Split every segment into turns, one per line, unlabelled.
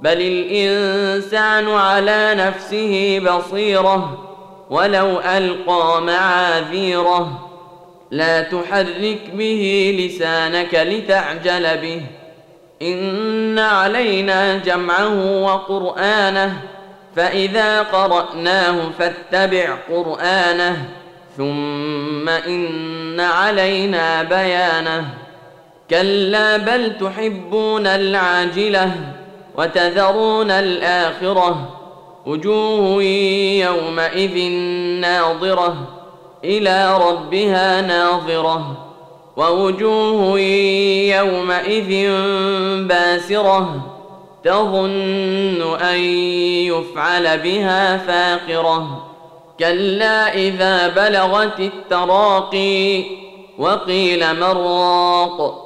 بل الإنسان على نفسه بصيرة ولو ألقى معاذيره. لا تحرك به لسانك لتعجل به. إن علينا جمعه وقرآنه. فإذا قرأناه فاتبع قرآنه. ثم إن علينا بيانه. كلا بل تحبون العاجلة. وتذرون الآخرة وجوه يومئذ ناظرة إلى ربها ناظرة ووجوه يومئذ باسرة تظن أن يفعل بها فاقرة كلا إذا بلغت التراقي وقيل من راق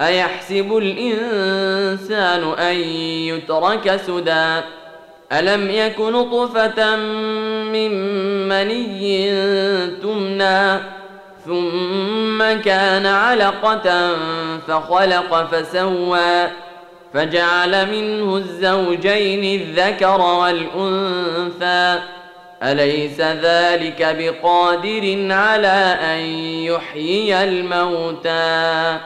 أيحسب الإنسان أن يترك سدى؟ ألم يك نطفة من مني تمنى ثم كان علقة فخلق فسوى فجعل منه الزوجين الذكر والأنثى. أليس ذلك بقادر على أن يحيي الموتى؟